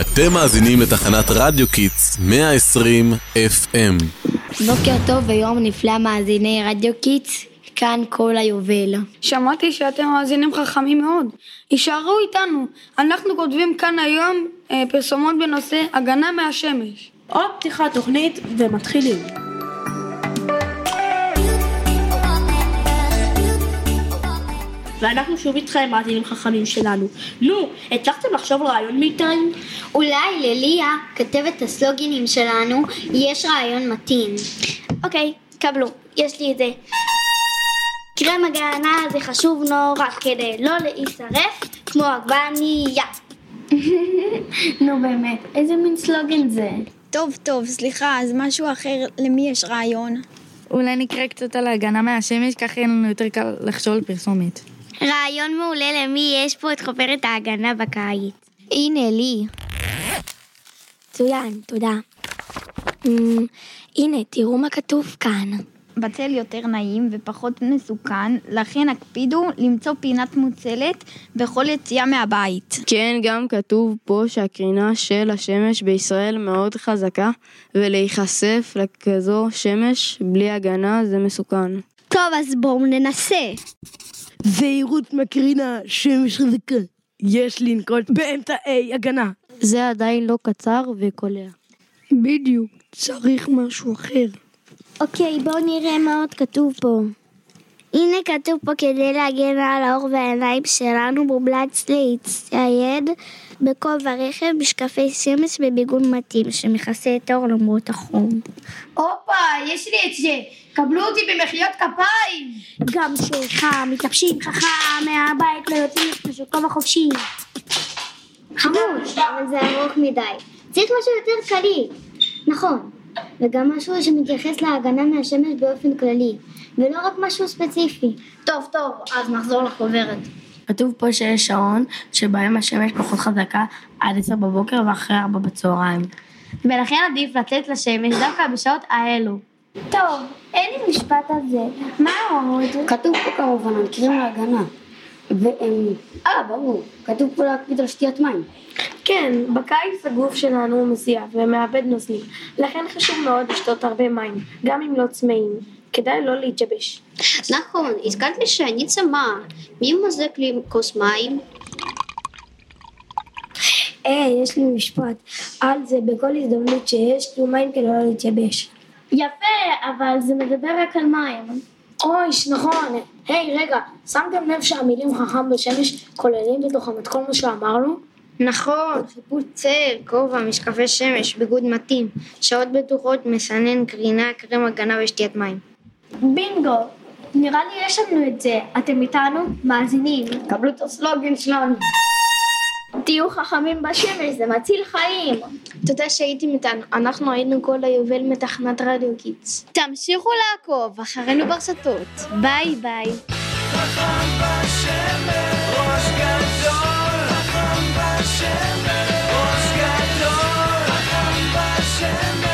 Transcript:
אתם מאזינים לתחנת רדיו Kids 120 FM. בוקר טוב ויום נפלא מאזיני רדיו Kids, כאן כל היובל. שמעתי שאתם מאזינים חכמים מאוד. הישארו איתנו. אנחנו כותבים כאן היום אה, פרסומות בנושא הגנה מהשמש. עוד פתיחת תוכנית ומתחילים. ואנחנו שוב איתכם, מאזינים חכמים שלנו. נו, הצלחתם לחשוב על רעיון מאיתנו? אולי לליה, כתבת הסלוגינים שלנו, יש רעיון מתאים. אוקיי, קבלו, יש לי את זה. קרם הגנה זה חשוב נורא כדי לא להישרף כמו עגבנייה. נו באמת, איזה מין סלוגן זה? טוב, טוב, סליחה, אז משהו אחר, למי יש רעיון? אולי נקרא קצת על ההגנה מהשמש, ככה יהיה לנו יותר קל לחשוב על פרסומת. רעיון מעולה למי יש פה את חוברת ההגנה בקיץ. הנה לי. מצוין, תודה. אמ, הנה, תראו מה כתוב כאן. בצל יותר נעים ופחות מסוכן, לכן הקפידו למצוא פינת מוצלת בכל יציאה מהבית. כן, גם כתוב פה שהקרינה של השמש בישראל מאוד חזקה, ולהיחשף לכזו שמש בלי הגנה זה מסוכן. טוב, אז בואו ננסה. זהירות מקרינה, שמש חזקה. יש לנקוט באמצעי הגנה. זה עדיין לא קצר וקולע. בדיוק, צריך משהו אחר. אוקיי, בואו נראה מה עוד כתוב פה. הנה כתוב פה כדי להגן על האור והעיניים שלנו מומלץ להצטייד בכובע רכב, משקפי שמש וביגון מתאים שמכסה את האור למרות החום. הופה, יש לי את זה. קבלו אותי במחיאות כפיים. גם שחם, מתלבשים חכם, מהבית לא יוצאים פשוט כובע חופשי. חמוד, אבל זה ארוך מדי. צריך משהו יותר קליל. נכון, וגם משהו שמתייחס להגנה מהשמש באופן כללי, ולא רק משהו ספציפי. טוב, טוב, אז נחזור לחוברת. כתוב פה שיש שעון שבהם השמש פחות חזקה עד עשר בבוקר ואחרי ארבע בצהריים. ולכן עדיף לצאת לשמש דווקא בשעות האלו. טוב, אין לי משפט על זה. מה עוד? כתוב פה כמובן על קרים להגנה. והם... אה, ברור. כתוב פה להקפיד על שתיית מים. כן, בקיץ הגוף שלנו מזיע ומאבד נוזלים, לכן חשוב מאוד לשתות הרבה מים, גם אם לא צמאים. כדאי לא להתייבש. נכון, הזכרת לי שאני צמאה. מי מוזג לי כוס מים? היי, יש לי משפט. על זה בכל הזדמנות שיש, תהיו מים כדי לא להתייבש. יפה, אבל זה מדבר רק על מים. אוי, נכון. היי, רגע, שמתם לב שהמילים חכם בשמש כוללים בתוכם את כל מה שאמרנו? נכון, חיפוש צל, כובע, משקפי שמש, ביגוד מתאים, שעות בטוחות, מסנן, קרינה, קרם הגנה ושתיית מים. בינגו, נראה לי יש לנו את זה. אתם איתנו? מאזינים. קבלו את הסלוגן שלנו. תהיו חכמים בשמש, זה מציל חיים. תודה שהייתם איתנו, אנחנו היינו כל היובל מתחנת רדיו Kids. תמשיכו לעקוב אחרינו ברשתות. ביי ביי. חכם בשמש ocean.